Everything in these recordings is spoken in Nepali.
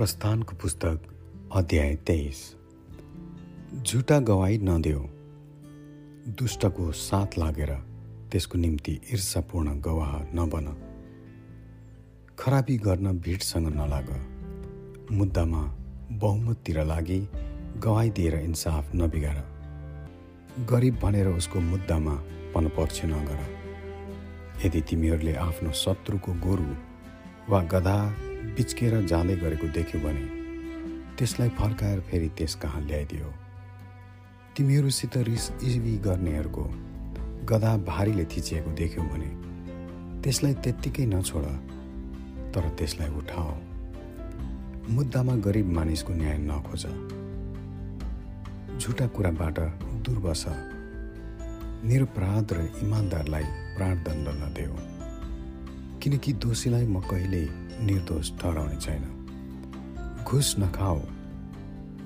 प्रस्थानको पुस्तक अध्याय तेइस। झुटा गवाई नदेऊ। दुष्टको साथ लागेर त्यसको निम्ति ईर्षापूर्ण गवाह नबन। खराबी गर्न भिडसँग नलाग। मुद्दामा बहुमततिर लागि गवाई दिएर इन्साफ नबिगार। गरिब भनेर उसको मुद्दामा पनपक्ष नगर। यदि तिमीहरूले आफ्नो शत्रुको गोरु वा गधा बिच्केर जाँदै गरेको देख्यो भने त्यसलाई फर्काएर फेरि त्यस कहाँ ल्याइदियो। तिमीहरूसित रिस इवी गर्नेहरूको गधा भारीले थिचिएको देख्यौ भने त्यसलाई त्यत्तिकै नछोड तर त्यसलाई उठाओ। मुद्दामा गरिब मानिसको न्याय नखोज। झुटा कुराबाट दूर बस। निरपराध र इमान्दारलाई प्राणदण्ड नदेऊ। किनकि दोषीलाई म कहिल्यै निर्दोष ठहराउने छैन। घुस नखाओ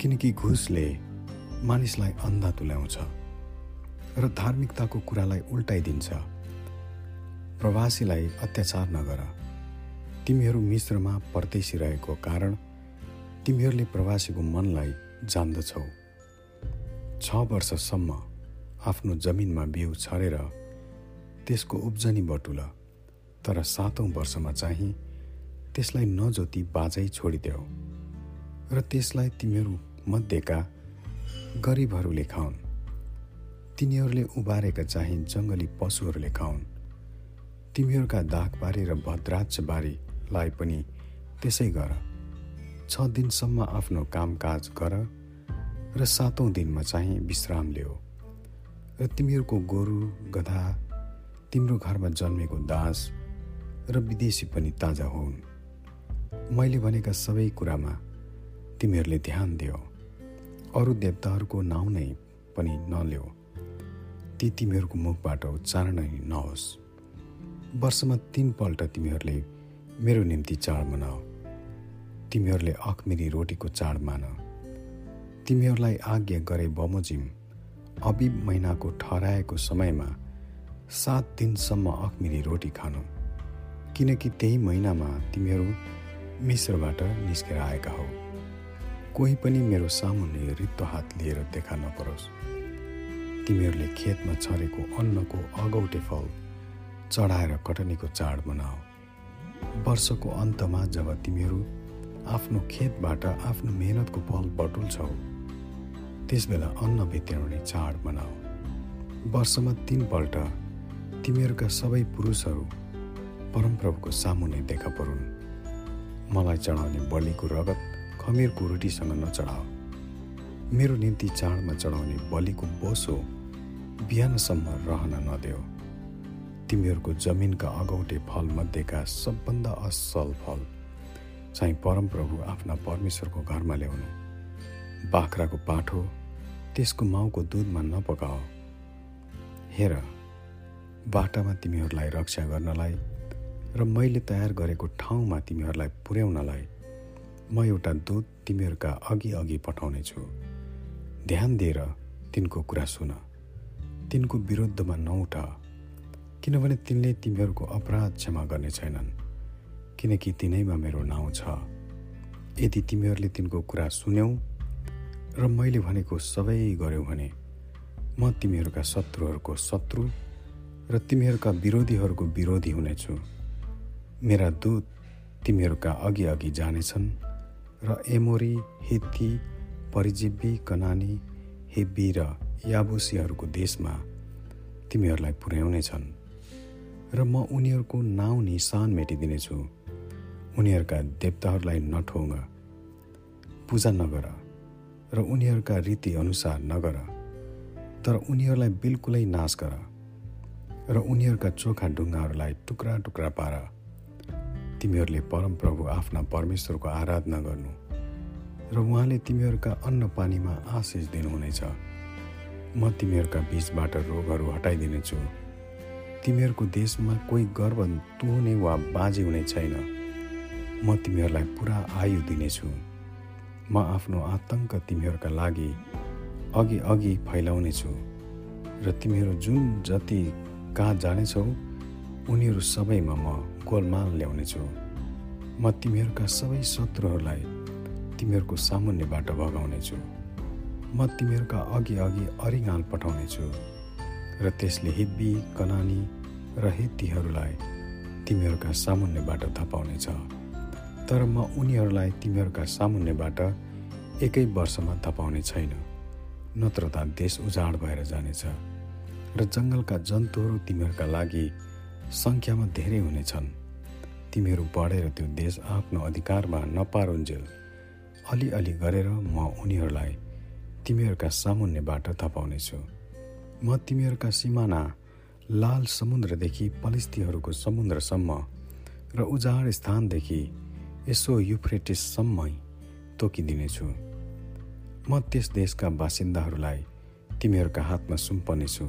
किनकि घुसले मानिसलाई अन्धा तुल्याउँछ र धार्मिकताको कुरालाई उल्टाइदिन्छ। प्रवासीलाई अत्याचार नगर। तिमीहरू मिश्रमा परदेशी रहेको कारण तिमीहरूले प्रवासीको मनलाई जान्दछौ। छ वर्षसम्म आफ्नो जमिनमा बिउ छरेर त्यसको उब्जनी बटुल। तर सातौँ वर्षमा चाहिँ त्यसलाई नजोति बाजै छोडिदेऊ र त्यसलाई तिमीहरू मध्येका गरिबहरूले खाउन् तिनीहरूले उबारेका चाहिँ जङ्गली पशुहरूले खाउन् तिमीहरूका दागबारी र भद्राक्षबारीलाई पनि त्यसै गर। छ दिनसम्म आफ्नो कामकाज गर र सातौँ दिनमा चाहिँ विश्राम लियो र तिमीहरूको गोरु गधा तिम्रो घरमा जन्मेको दास र विदेशी पनि ताजा हुन्। मैले भनेका सबै कुरामा तिमीहरूले ध्यान दियो अरू देवताहरूको नाउँ नै पनि नल्याऊ ती तिमीहरूको मुखबाट उच्चारण नै नहोस्। वर्षमा तिनपल्ट तिमीहरूले मेरो निम्ति चाड मनाऊ तिमीहरूले अखमिरी रोटीको चाड मान। तिमीहरूलाई आज्ञा गरे बमोजिम अबिब महिनाको ठहराएको समयमा सात दिनसम्म अखमिरी रोटी खानु। किनकि त्यही महिनामा तिमीहरू मिश्रबाट निस्केर आएका हौ। कोही पनि मेरो सामुन्ने रित्तो हात लिएर देखा नपरोस्। तिमीहरूले खेतमा छरेको अन्नको अगौटे फल चढाएर कटनीको चाड मनाऊ वर्षको अन्तमा जब तिमीहरू आफ्नो खेतबाट आफ्नो मेहनतको फल बटुल्छौ त्यसबेला अन्न भित्राउने चाड मनाऊ वर्षमा तिनपल्ट तिमीहरूका सबै पुरुषहरू परमप्रभुको सामुने देखा परुन्। मलाई चढाउने बलिको रगत खमिरको रोटीसँग नचढाओ। मेरो निम्ति चाडमा चढाउने बलिको बोसो बिहानसम्म रहन नदेऊ। तिमीहरूको जमिनका अगौटे फलमध्येका सबभन्दा असल फल चाहिँ परमप्रभु आफ्ना परमेश्वरको घरमा ल्याउनु। बाख्राको पाठो त्यसको माउको दुधमा नपकाओ। हेर बाटामा तिमीहरूलाई रक्षा गर्नलाई र मैले तयार गरेको ठाउँमा तिमीहरूलाई पुर्याउनलाई म एउटा दूत तिमीहरूका अघि अघि पठाउने छु ध्यान दिएर तिनको कुरा सुन। तिनको विरुद्धमा नउठ। किनभने तिनले तिमीहरूको अपराध क्षमा गर्ने छैनन् किनकि तिनैमा मेरो नाउँ छ। यदि तिमीहरूले तिनको कुरा सुन्यौ र मैले भनेको सबै गर्यौ भने म तिमीहरूका शत्रुहरूको शत्रु र तिमीहरूका विरोधीहरूको विरोधी हुनेछु। मेरा दूत तिमीहरूका अघि अघि जानेछन् र एमोरी हित्ती परिजीवी कनानी हेब्बी र याबुसीहरूको देशमा तिमीहरूलाई पुर्याउनेछन् र म उनीहरूको नाउँ निशान मेटिदिनेछु। उनीहरूका देवताहरूलाई नठोङ। पूजा नगर र उनीहरूका रीतिअनुसार नगर। तर उनीहरूलाई बिल्कुलै नाश गर। र उनीहरूका चोखा ढुङ्गाहरूलाई टुक्रा टुक्रा पार। तिमीहरूले परमप्रभु आफ्ना परमेश्वरको आराधना गर्नु र उहाँले तिमीहरूका अन्न पानीमा आशिष दिनुहुनेछ। म तिमीहरूका बिचबाट रोगहरू हटाइदिनेछु। तिमीहरूको देशमा कोही गर्व तुहुने वा बाजी हुने छैन। म तिमीहरूलाई पुरा आयु दिनेछु। म आफ्नो आतङ्क तिमीहरूका लागि अघि अघि फैलाउनेछु। र तिमीहरू जुन जति कहाँ जानेछौ उनीहरू सबैमा म गोलमाल ल्याउनेछु। म तिमीहरूका सबै शत्रुहरूलाई तिमीहरूको सामुन्नेबाट भगाउनेछु। म तिमीहरूका अघि अघि अरिगाल पठाउनेछु र त्यसले हिब्बी कनानी र हित्तीहरूलाई तिमीहरूका सामुन्नेबाट थपाउनेछ। तर म उनीहरूलाई तिमीहरूका सामुन्नेबाट एकै वर्षमा थपाउने छैन। नत्र त देश उजाड भएर जानेछ र जङ्गलका जन्तुहरू तिमीहरूका लागि सङ्ख्यामा धेरै हुनेछन्। तिमीहरू बढेर त्यो देश आफ्नो अधिकारमा नपारुन्जेल। अलिअलि गरेर म उनीहरूलाई तिमीहरूका सामुन्नेबाट थपाउनेछु। म तिमीहरूका सिमाना लाल समुद्रदेखि पलिस्तीहरूको समुद्रसम्म र उजाड स्थानदेखि यसो युफ्रेटिससम्मै तोकिदिनेछु। म त्यस देशका बासिन्दाहरूलाई तिमीहरूका हातमा सुम्पनेछु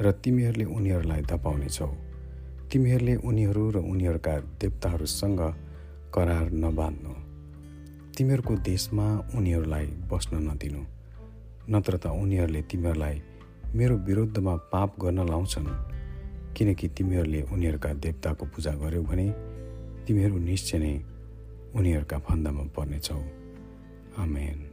र तिमीहरूले उनीहरूलाई धपाउनेछौ। तिमीहरूले उनीहरू र उनीहरूका देवताहरूसँग करार नबाँध्नु। तिमीहरूको देशमा उनीहरूलाई बस्न नदिनु। नत्र त उनीहरूले तिमीहरूलाई मेरो विरुद्धमा पाप गर्न लाउँछन्। किनकि तिमीहरूले उनीहरूका देवताको पूजा गर्यौ भने तिमीहरू निश्चय नै उनीहरूका फन्दामा पर्नेछौ। आमेन।